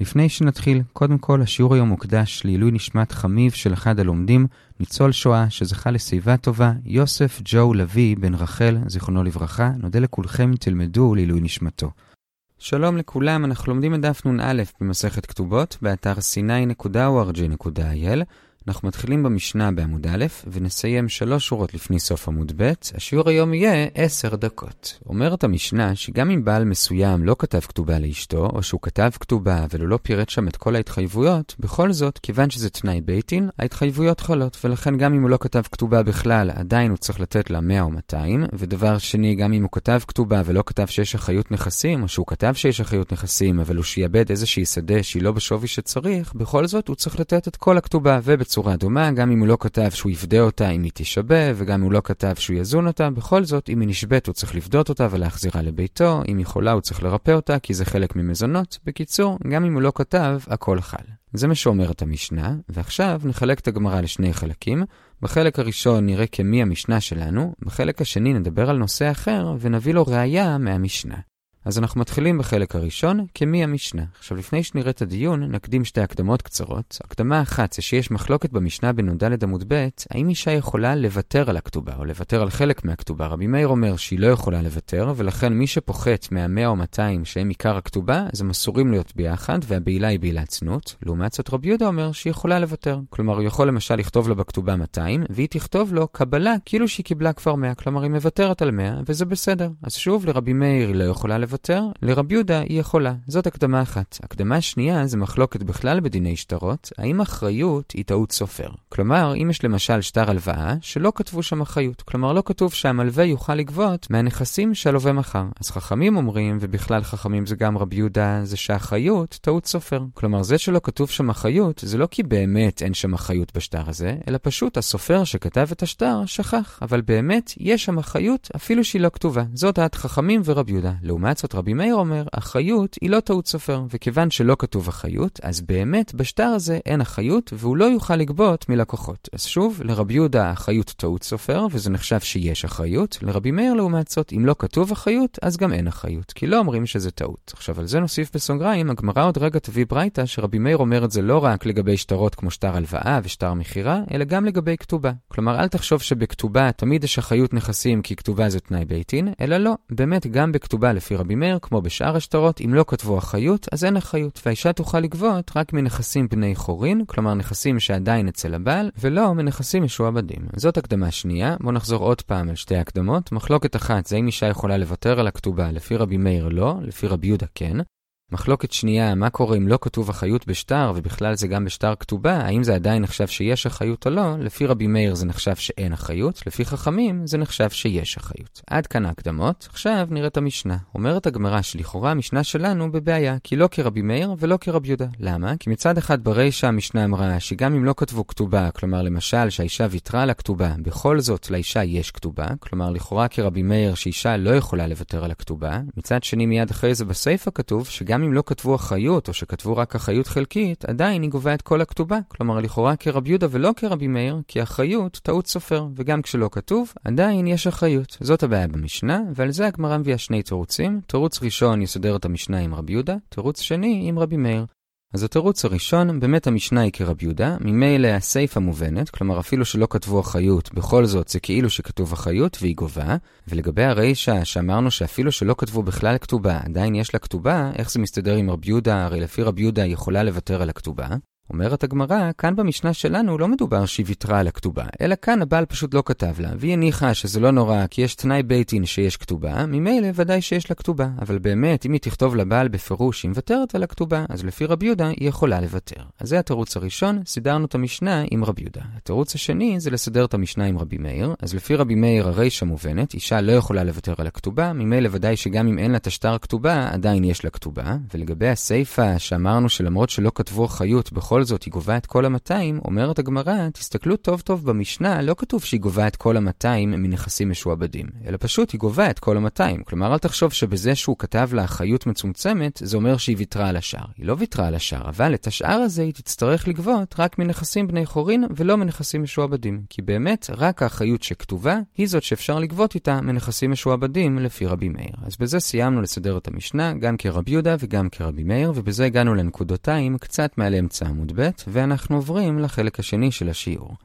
לפני שנתחיל, קודם כל השיעור היום מוקדש לעילוי נשמת חמיב של אחד הלומדים, ניצול שואה שזכה לשיבה טובה, יוסף ג'ו לביא בן רחל, זיכרונו לברכה, נודה לכולכם תלמדו לעילוי נשמתו. שלום לכולם, אנחנו לומדים את דף נ"א במסכת כתובות, באתר sny.org.il. אנחנו מתחילים במשנה בעמוד א', ונסיים שלוש שורות לפני סוף עמוד ב'. השיעור היום יהיה עשר דקות. אומרת המשנה שגם אם בעל מסוים לא כתב כתובה לאשתו, או שהוא כתב כתובה אבל הוא לא פירט שם את כל ההתחייבויות, בכל זאת, כיוון שזה תנאי בייטין, ההתחייבויות חלות, ולכן גם אם הוא לא כתב כתובה בכלל, עדיין הוא צריך לתת לה 100 או 200, ודבר שני, גם אם הוא כתב כתובה ולא כתב שיש אחריות נכסים, או שהוא כתב שיש אחריות נכסים, אבל הוא שיעבד איזושהי שדה שהיא לא בשווי שצריך, בכל זאת הוא צריך לתת את כל הכתובה ובצורה בצורה דומה, גם אם הוא לא כתב שהוא יפדה אותה אם היא תישבה, וגם אם הוא לא כתב שהוא יזון אותה, בכל זאת, אם היא נשבית הוא צריך לפדות אותה ולהחזירה לביתו, אם היא חולה הוא צריך לרפא אותה, כי זה חלק ממזונות. בקיצור, גם אם הוא לא כתב, הכל חל. זה מה שאומרת המשנה, ועכשיו נחלק את הגמרא לשני חלקים. בחלק הראשון נראה כמי המשנה שלנו, בחלק השני נדבר על נושא אחר ונביא לו ראייה מהמשנה. אז אנחנו מתחילים בחלק הראשון, כמי המשנה. עכשיו, לפני שנראה את הדיון, נקדים שתי הקדמות קצרות. הקדמה אחת זה שיש מחלוקת במשנה בנ"ד עמוד ב', האם אישה יכולה לוותר על הכתובה, או לוותר על חלק מהכתובה. רבי מאיר אומר שהיא לא יכולה לוותר, ולכן מי שפוחת מה-100 או 200 שהם עיקר הכתובה, אז הם אסורים להיות ביחד, והבעילה היא בעילת צנות. לעומת זאת, רבי יהודה אומר שהיא יכולה לוותר. כלומר, הוא יכול למשל לכתוב לה בכתובה 200, והיא תכתוב לו קבלה כאילו שהיא קיבלה כבר 100, כלומר היא מוותרת על 100, וזה בסדר. אז שוב, לרבי מאיר לא יכולה לוותר. לוותר, לרבי יהודה היא יכולה. זאת הקדמה אחת. הקדמה שנייה זה מחלוקת בכלל בדיני שטרות, האם אחריות היא טעות סופר. כלומר, אם יש למשל שטר הלוואה, שלא כתבו שם אחריות. כלומר, לא כתוב שהמלווה יוכל לגבות מהנכסים שהלווה מכר. אז חכמים אומרים, ובכלל חכמים זה גם רבי יהודה, זה שהאחריות טעות סופר. כלומר, זה שלא כתוב שם אחריות, זה לא כי באמת אין שם אחריות בשטר הזה, אלא פשוט הסופר שכתב את השטר שכח. אבל באמת, יש שם אחריות אפילו שהיא לא כתובה. זאת דעת חכמים ורבי יהודה. לעומת זאת, רבי מאיר אומר, אחריות היא לא טעות סופר, וכיוון שלא כתוב אחריות, אז באמת בשטר הזה אין אחריות, והוא לא יוכל לגבות מלקוחות. אז שוב, לרבי יהודה האחריות טעות סופר, וזה נחשב שיש אחריות. לרבי מאיר לעומת זאת, אם לא כתוב אחריות, אז גם אין אחריות, כי לא אומרים שזה טעות. עכשיו, על זה נוסיף בסוגריים, הגמרא עוד רגע תביא ברייתא, שרבי מאיר אומר את זה לא רק לגבי שטרות כמו שטר הלוואה ושטר מכירה, אלא גם לגבי כתובה. כלומר, אל תחשוב שבכתובה תמיד יש אחריות נכסים כי כתובה זה תנאי ביתין, אלא לא, באמת גם בכתובה לפי רבי מאיר, כמו בשאר השטרות, אם לא כתבו אחריות, אז אין אחריות, והאישה תוכל לגבות רק מנכסים בני חורין, כלומר נכסים שעדיין אצל הבעל, ולא מנכסים משועבדים. זאת הקדמה שנייה, בואו נחזור עוד פעם על שתי הקדמות. מחלוקת אחת זה אם אישה יכולה לוותר על הכתובה, לפי רבי מאיר לא, לפי רבי יהודה כן. מחלוקת שנייה, מה קורה אם לא כתוב אחריות בשטר, ובכלל זה גם בשטר כתובה, האם זה עדיין נחשב שיש אחריות או לא? לפי רבי מאיר זה נחשב שאין אחריות, לפי חכמים זה נחשב שיש אחריות. עד כאן ההקדמות, עכשיו נראה את המשנה. אומרת הגמרא שלכאורה המשנה שלנו בבעיה, כי לא כרבי מאיר ולא כרבי יהודה. למה? כי מצד אחד ברישא המשנה אמרה שגם אם לא כתבו כתובה, כלומר למשל שהאישה ויתרה על הכתובה, בכל זאת לאישה יש כתובה, כלומר לכאורה כרבי מאיר שאישה לא יכולה לוותר על הכתובה. מצד שני מיד אחרי זה בסיפא כתוב שגם גם אם לא כתבו אחריות, או שכתבו רק אחריות חלקית, עדיין היא גובה את כל הכתובה. כלומר, לכאורה כרבי יהודה ולא כרבי מאיר, כי אחריות טעות סופר, וגם כשלא כתוב, עדיין יש אחריות. זאת הבעיה במשנה, ועל זה הגמרא מביאה שני תירוצים. תירוץ ראשון יסדר את המשנה עם רבי יהודה, תירוץ שני עם רבי מאיר. אז התירוץ הראשון, באמת המשנה היא כרבי יהודה, ממילא הסיפה מובנת, כלומר אפילו שלא כתבו אחריות, בכל זאת זה כאילו שכתוב אחריות והיא גובה, ולגבי הרישא שאמרנו שאפילו שלא כתבו בכלל כתובה, עדיין יש לה כתובה, איך זה מסתדר עם רבי יהודה, הרי לפי רבי יהודה היא יכולה לוותר על הכתובה. אומרת הגמרא, כאן במשנה שלנו לא מדובר שהיא ויתרה על הכתובה, אלא כאן הבעל פשוט לא כתב לה, והיא הניחה שזה לא נורא כי יש תנאי בייטין שיש כתובה, ממילא ודאי שיש לה כתובה. אבל באמת, אם היא תכתוב לבעל בפירוש שהיא מוותרת על הכתובה, אז לפי רבי יהודה היא יכולה לוותר. אז זה התירוץ הראשון, סידרנו את המשנה עם רבי יהודה. התירוץ השני זה לסדר את המשנה עם רבי מאיר, אז לפי רבי מאיר הרישא מובנת, אישה לא יכולה לוותר על הכתובה, ממילא ודאי שגם אם אין לה את השטר כתובה, עדיין יש לה כתובה. ולגבי הסיפא, שאמרנו שלמרות שלא כתבו חיות בכל ובכל זאת היא גובה את כל ה-200, אומרת הגמרא, תסתכלו טוב טוב במשנה, לא כתוב שהיא גובה את כל ה-200 מנכסים משועבדים, אלא פשוט היא גובה את כל ה-200. כלומר, אל תחשוב שבזה שהוא כתב לה אחריות מצומצמת, זה אומר שהיא ויתרה על השאר. היא לא ויתרה על השאר, אבל את השאר הזה היא תצטרך לגבות רק מנכסים בני חורין ולא מנכסים משועבדים. כי באמת, רק האחריות שכתובה היא זאת שאפשר לגבות איתה מנכסים משועבדים לפי רבי מאיר. אז בזה סיימנו לסדר את המשנה, גם כרבי יהודה וגם כרבי מאיר, ובזה הגענו לנקודותיים קצת מעל אמצע עמוד ב', ואנחנו עוברים לחלק השני של השיעור.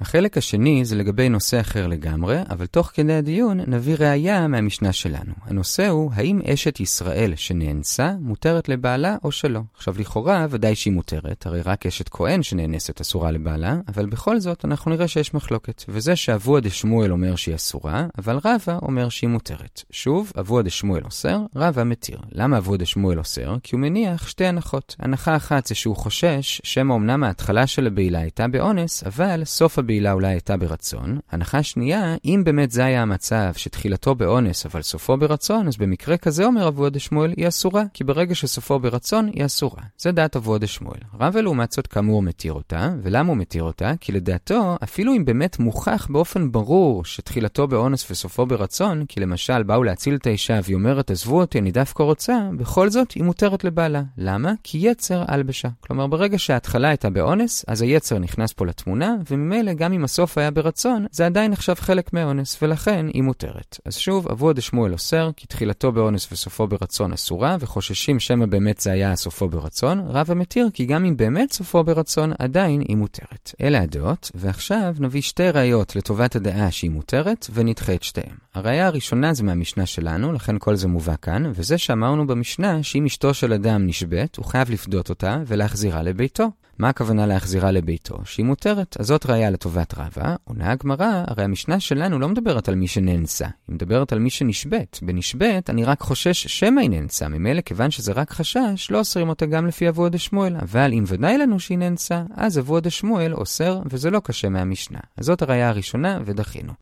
החלק השני זה לגבי נושא אחר לגמרי, אבל תוך כדי הדיון נביא ראייה מהמשנה שלנו. הנושא הוא, האם אשת ישראל שנאנסה מותרת לבעלה או שלא? עכשיו לכאורה ודאי שהיא מותרת, הרי רק אשת כהן שנאנסת אסורה לבעלה, אבל בכל זאת אנחנו נראה שיש מחלוקת. וזה שאבוה דשמואל אומר שהיא אסורה, אבל רבא אומר שהיא מותרת. שוב, אבוה דשמואל אוסר, רבא מתיר. למה אבוה דשמואל אוסר? כי הוא מניח שתי הנחות. הנחה אחת זה שהוא חושש שמא אמנם ההתחלה של הבעילה הייתה באונס, אבל סוף הבעילה אולי הייתה ברצון. הנחה שנייה, אם באמת זה היה המצב שתחילתו באונס אבל סופו ברצון, אז במקרה כזה אומר אבוה דשמואל היא אסורה, כי ברגע שסופו ברצון היא אסורה. זה דעת אבוה דשמואל. רבא לעומת זאת כאמור מתיר אותה, ולמה הוא מתיר אותה? כי לדעתו, אפילו אם באמת מוכח באופן ברור שתחילתו באונס וסופו ברצון, כי למשל באו להציל את האישה והיא אומרת עזבו אותי אני דווקא רוצה, בכל זאת היא מותרת לבעלה. למה? כי יצר הלבשה. כלומר ברגע שההתחלה הייתה באונס, אז היצר נכנס פה לתמונה, וממילא גם אם הסוף היה ברצון, זה עדיין נחשב חלק מאונס, ולכן היא מותרת. אז שוב, אבוה דשמואל אוסר, כי תחילתו באונס וסופו ברצון אסורה, וחוששים שמא באמת זה היה סופו ברצון, רב המתיר, כי גם אם באמת סופו ברצון, עדיין היא מותרת. אלה הדעות, ועכשיו נביא שתי ראיות לטובת הדעה שהיא מותרת, ונדחה את שתיהן. הראיה הראשונה זה מהמשנה שלנו, לכן כל זה מובא כאן, וזה שאמרנו במשנה שאם אשתו של אדם נשבית, הוא חייב לפדות אותה ולהחזירה לביתו. מה הכוונה להחזירה לביתו? שהיא מותרת. אז זאת ראיה לטובת רבא. עונה הגמרא, הרי המשנה שלנו לא מדברת על מי שנאנסה, היא מדברת על מי שנשבית. בנשבית, אני רק חושש שמא היא נאנסה. ממילא, כיוון שזה רק חשש, לא אוסרים אותה גם לפי אבוה דשמואל. אבל אם ודאי לנו שהיא נאנסה, אז אבוה דשמואל אוסר, וזה לא קשה מהמשנה. אז זאת הראיה הראשונה, ודחינו.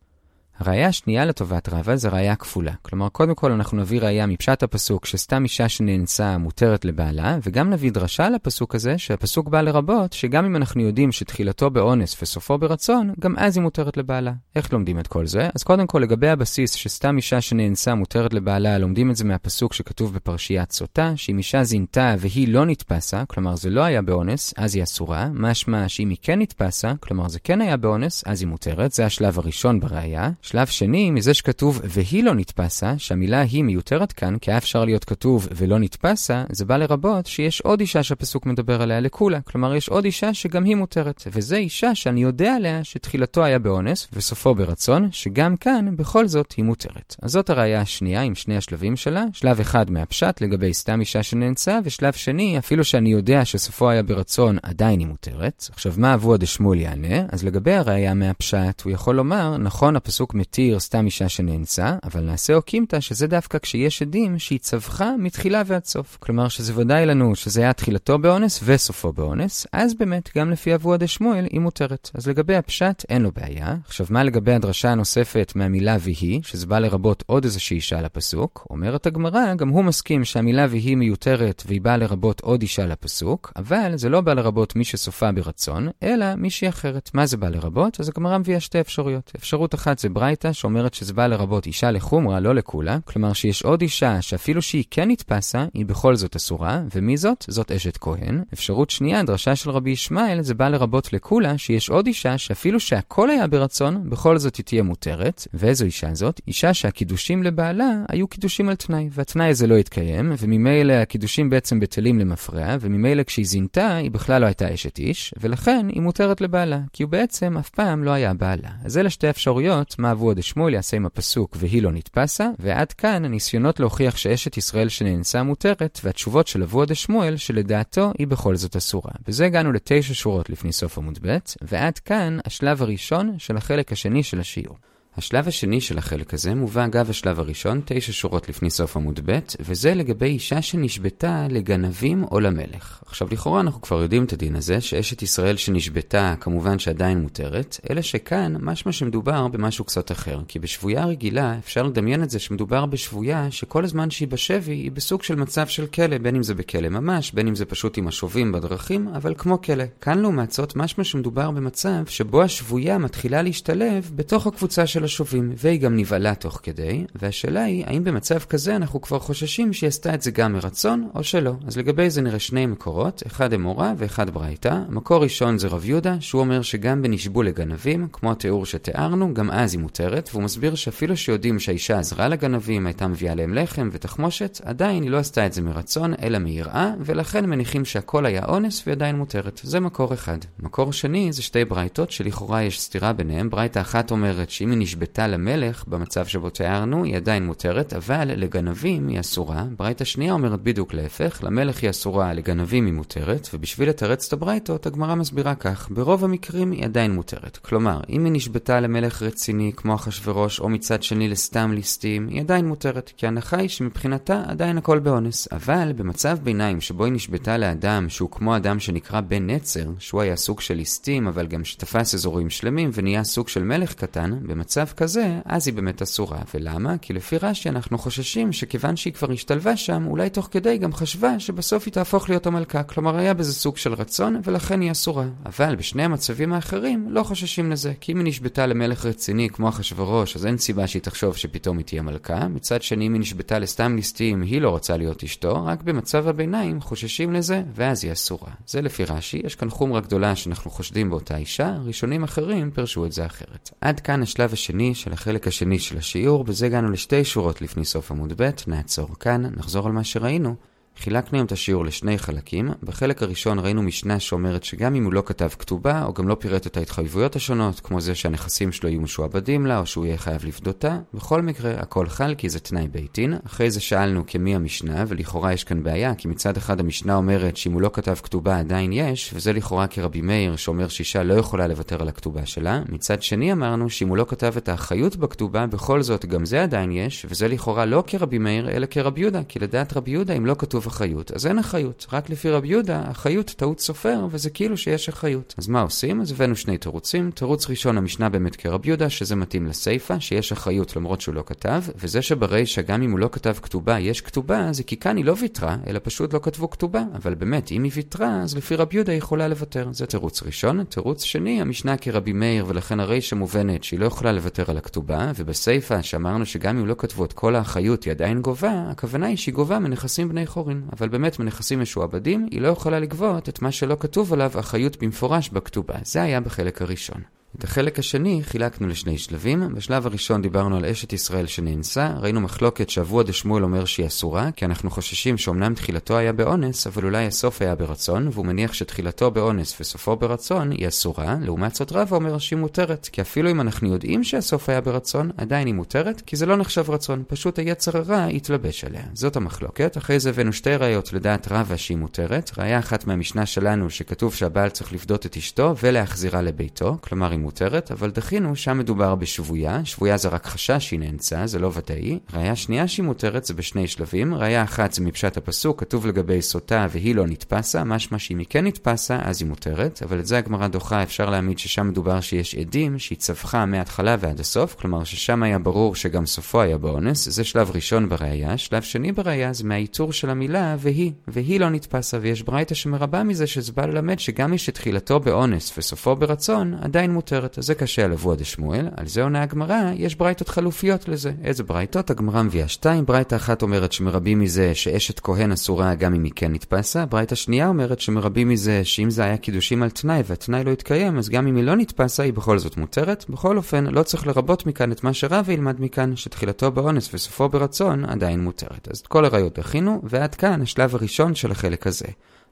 הראיה השנייה לטובת רבא זה ראיה כפולה. כלומר, קודם כל אנחנו נביא ראיה מפשט הפסוק שסתם אישה שנאנסה מותרת לבעלה, וגם נביא דרשה לפסוק הזה, שהפסוק בא לרבות, שגם אם אנחנו יודעים שתחילתו באונס וסופו ברצון, גם אז היא מותרת לבעלה. איך לומדים את כל זה? אז קודם כל, לגבי הבסיס שסתם אישה שנאנסה מותרת לבעלה, לומדים את זה מהפסוק שכתוב בפרשיית סוטה, שאם אישה זינתה והיא לא נתפסה, כלומר זה לא היה באונס, אז היא אסורה, משמע שאם היא כן נתפסה, כלומר זה כן היה באונס, אז היא מותרת, זה השלב הראשון בראיה. שלב שני, מזה שכתוב והיא לא נתפסה, שהמילה היא מיותרת כאן, כי היה אפשר להיות כתוב ולא נתפסה, זה בא לרבות שיש עוד אישה שהפסוק מדבר עליה לכולה. כלומר, יש עוד אישה שגם היא מותרת, וזה אישה שאני יודע עליה שתחילתו היה באונס וסופו ברצון, שגם כאן בכל זאת היא מותרת. אז זאת הראייה השנייה עם שני השלבים שלה, שלב אחד מהפשט לגבי סתם אישה שנאנסה, ושלב שני, אפילו שאני יודע שסופו היה ברצון, עדיין היא מותרת. עכשיו, מה אבוה דשמואל יענה? אז לגבי הראייה מהפשט, הוא יכול לומר, נכון, הפסוק מתיר סתם אישה שנאנסה, אבל נעשה אוקימתא שזה דווקא כשיש עדים שהיא צווחה מתחילה ועד סוף. כלומר שזה ודאי לנו שזה היה תחילתו באונס וסופו באונס, אז באמת גם לפי אבוה דשמואל היא מותרת. אז לגבי הפשט אין לו בעיה. עכשיו מה לגבי הדרשה הנוספת מהמילה ויהי, שזה בא לרבות עוד איזושהי אישה לפסוק? אומרת הגמרא, גם הוא מסכים שהמילה ויהי מיותרת והיא באה לרבות עוד אישה לפסוק, אבל זה לא בא לרבות מי שסופה ברצון, אלא מישהי אחרת. מה זה בא לרבות? אז הגמרא מביאה שתי אפשרויות. אפשרות אחת זה ברייתא שאומרת שזה בא לרבות אישה לחומרה, לא לכולה, כלומר שיש עוד אישה שאפילו שהיא כן נתפסה, היא בכל זאת אסורה, ומי זאת? זאת אשת כהן. אפשרות שנייה, דרשה של רבי ישמעאל, זה בא לרבות לכולה, שיש עוד אישה שאפילו שהכל היה ברצון, בכל זאת היא תהיה מותרת. ואיזו אישה זאת? אישה שהקידושים לבעלה היו קידושים על תנאי, והתנאי הזה לא התקיים, וממילא הקידושים בעצם בטלים למפרע, וממילא כשהיא זינתה, היא בכלל לא הייתה אשת איש, ולכן היא מותרת לבעלה, כי הוא בעצם אף פעם לא היה בעלה. אז אלה שתי אפשרויות, מה עברו עד שמואל יעשה עם הפסוק והיא לא נתפסה, ועד כאן הניסיונות להוכיח שאשת ישראל שנאנסה מותרת, והתשובות של אבו עד שמואל שלדעתו היא בכל זאת אסורה. בזה הגענו לתשע שורות לפני סוף עמוד ב', ועד כאן השלב הראשון של החלק השני של השיעור. השלב השני של החלק הזה מובא אגב השלב הראשון, תשע שורות לפני סוף עמוד ב', וזה לגבי אישה שנשבתה לגנבים או למלך. עכשיו לכאורה אנחנו כבר יודעים את הדין הזה, שאשת ישראל שנשבתה כמובן שעדיין מותרת, אלא שכאן משמע שמדובר במשהו קצת אחר. כי בשבויה רגילה אפשר לדמיין את זה שמדובר בשבויה שכל הזמן שהיא בשבי היא בסוג של מצב של כלא, בין אם זה בכלא ממש, בין אם זה פשוט עם השובים בדרכים, אבל כמו כלא. כאן לעומת זאת משמע שמדובר במצב שבו השבויה מתחילה להשתלב בתוך הקבוצה של השובים, והיא גם נבהלה תוך כדי, והשאלה היא, האם במצב כזה אנחנו כבר חוששים שהיא עשתה את זה גם מרצון, או שלא. אז לגבי זה נראה שני מקורות, אחד אמורה ואחד ברייתא. מקור ראשון זה רב יהודה, שהוא אומר שגם בנשבו לגנבים, כמו התיאור שתיארנו, גם אז היא מותרת, והוא מסביר שאפילו שיודעים שהאישה עזרה לגנבים, הייתה מביאה להם לחם ותחמושת, עדיין היא לא עשתה את זה מרצון, אלא מיראה, ולכן מניחים שהכל היה אונס והיא עדיין מותרת. זה מקור אחד. מקור שני זה שתי ברייתות שלכאורה יש סתירה ביניהם. ברייתא אחת אומרת שאם היא נשבתה למלך, במצב שבו תיארנו, היא עדיין מותרת, אבל לגנבים היא אסורה. ברייתא שנייה אומרת בדיוק להפך, למלך היא אסורה, לגנבים היא מותרת, ובשביל לתרץ את הברייתות, הגמרא מסבירה כך, ברוב המקרים היא עדיין מותרת. כלומר, אם היא נשבתה למלך רציני, כמו אחשורוש, או מצד שני לסתם ליסטים, היא עדיין מותרת, כי ההנחה היא שמבחינתה עדיין הכל באונס. אבל במצב ביניים שבו היא נשבתה לאדם שהוא כמו אדם שנקרא בן נצר, שהוא היה סוג של ליסטים, אבל גם שתפס אזורים שלמים ונהיה סוג של מלך קטן, במצב כזה, אז היא באמת אסורה. ולמה? כי לפי רש"י אנחנו חוששים שכיוון שהיא כבר השתלבה שם, אולי תוך כדי גם חשבה שבסוף היא תהפוך להיות המלכה. כלומר, היה בזה סוג של רצון, ולכן היא אסורה. אבל בשני המצבים האחרים לא חוששים לזה, כי אם היא נשבתה למלך רציני כמו אחשורוש, אז אין סיבה שהיא תחשוב שפתאום היא תהיה מלכה. מצד שני, אם היא נשבתה לסתם ליסטים, היא לא רוצה להיות אשתו, רק במצב הביניים חוששים לזה, ואז היא אסורה. זה לפי רש"י, יש כאן חומרה גדולה שאנחנו חושדים באותה אישה, ראשונים אחרים פירשו את זה אחרת. עד כאן השלב השני של החלק השני של השיעור, בזה הגענו לשתי שורות לפני סוף עמוד ב', נעצור כאן, נחזור על מה שראינו. חילקנו היום את השיעור לשני חלקים. בחלק הראשון ראינו משנה שאומרת שגם אם הוא לא כתב כתובה, או גם לא פירט את ההתחייבויות השונות, כמו זה שהנכסים שלו יהיו משועבדים לה, או שהוא יהיה חייב לפדותה, בכל מקרה הכל חל כי זה תנאי ביתין. אחרי זה שאלנו כמי המשנה, ולכאורה יש כאן בעיה, כי מצד אחד המשנה אומרת שאם הוא לא כתב כתובה עדיין יש, וזה לכאורה כרבי מאיר שאומר שאישה לא יכולה לוותר על הכתובה שלה. מצד שני אמרנו שאם הוא לא כתב את האחריות בכתובה, בכל זאת גם זה עדיין יש, וזה לכאורה לא כרבי מאיר, אלא כרבי יהודה, כי לדעת רבי יהודה אם לא כתוב אחריות, אז אין אחריות. רק לפי רבי יהודה, אחריות טעות סופר, וזה כאילו שיש אחריות. אז מה עושים? אז הבאנו שני תירוצים. תירוץ ראשון, המשנה באמת כרבי יהודה, שזה מתאים לסיפא, שיש אחריות למרות שהוא לא כתב, וזה שברישא, גם אם הוא לא כתב כתובה, יש כתובה, זה כי כאן היא לא ויתרה, אלא פשוט לא כתבו כתובה. אבל באמת, אם היא ויתרה, אז לפי רבי יהודה היא יכולה לוותר. זה תירוץ ראשון. תירוץ שני, המשנה כרבי מאיר, ולכן הרישא מובנת שהיא לא יכולה לוותר על הכתובה, ובסיפא, שאמרנו שגם אם לא כתבו את כל האחריות, היא עדיין גובה, הכוונה היא שהיא גובה מנכסים בני חורין. אבל באמת מנכסים משועבדים, היא לא יכולה לגבות את מה שלא כתוב עליו אחריות במפורש בכתובה. זה היה בחלק הראשון. את החלק השני חילקנו לשני שלבים. בשלב הראשון דיברנו על אשת ישראל שנאנסה, ראינו מחלוקת שאבוה דשמואל אומר שהיא אסורה, כי אנחנו חוששים שאומנם תחילתו היה באונס, אבל אולי הסוף היה ברצון, והוא מניח שתחילתו באונס וסופו ברצון היא אסורה, לעומת זאת רבא אומר שהיא מותרת, כי אפילו אם אנחנו יודעים שהסוף היה ברצון, עדיין היא מותרת, כי זה לא נחשב רצון, פשוט היצר הרע התלבש עליה. זאת המחלוקת, אחרי זה הבאנו שתי ראיות לדעת רבא שהיא מותרת, ראיה אחת מהמשנה שלנו שכתוב שהבעל צריך לפדות את אשתו ולהחזירה לביתו, כלומר היא מותרת, אבל דחינו, שם מדובר בשבויה, שבויה זה רק חשש שהיא נאנסה, זה לא ודאי. ראיה שנייה שהיא מותרת זה בשני שלבים, ראיה אחת זה מפשט הפסוק, כתוב לגבי סוטה והיא לא נתפסה, משמע שאם היא כן נתפסה, אז היא מותרת, אבל את זה הגמרא דוחה, אפשר להעמיד ששם מדובר שיש עדים שהיא צווחה מההתחלה ועד הסוף, כלומר ששם היה ברור שגם סופו היה באונס, זה שלב ראשון בראיה, שלב שני בראיה זה מהאיתור של המילה והיא, והיא לא נתפסה, ויש ברייתא שמרבה מזה שזה בא ללמד שגם מי שתחילתו באונס וסופו ברצון, עדיין. מותרת. אז זה קשה על אבוה דשמואל, על זה עונה הגמרא, יש ברייתות חלופיות לזה. איזה ברייתות? הגמרא מביאה שתיים. ברייתא אחת אומרת שמרבים מזה שאשת כהן אסורה גם אם היא כן נתפסה. ברייתא שנייה אומרת שמרבים מזה שאם זה היה קידושים על תנאי והתנאי לא התקיים, אז גם אם היא לא נתפסה היא בכל זאת מותרת. בכל אופן, לא צריך לרבות מכאן את מה שרב ילמד מכאן, שתחילתו באונס וסופו ברצון עדיין מותרת. אז את כל הראיות הכינו, ועד כאן השלב הראשון של החלק הזה.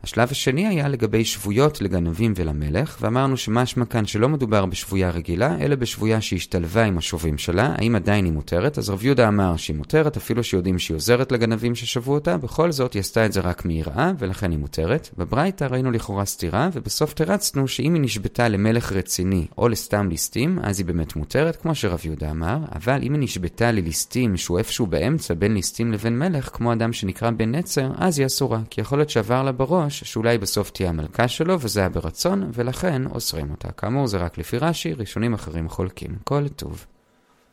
השלב השני היה לגבי שבויות לגנבים ולמלך, ואמרנו שמשמע כאן שלא מדובר בשבויה רגילה, אלא בשבויה שהשתלבה עם השובים שלה, האם עדיין היא מותרת? אז רב יהודה אמר שהיא מותרת, אפילו שיודעים שהיא עוזרת לגנבים ששבו אותה, בכל זאת היא עשתה את זה רק מיראה, ולכן היא מותרת. בברייתא ראינו לכאורה סתירה, ובסוף תרצנו שאם היא נשבתה למלך רציני, או לסתם ליסטים, אז היא באמת מותרת, כמו שרב יהודה אמר, אבל אם היא נשבתה לליסטים שהוא איפשהו באמצע בין ליסטים לבין מלך, כמו אדם שנקרא בן נצר, אז היא אסורה, כי יכול להיות שעבר לה בראש שאולי בסוף תהיה המלכה שלו, וזה היה ברצון, ולכן אוסרים אותה. כאמור, זה רק לפי רש"י, ראשונים אחרים חולקים. כל טוב.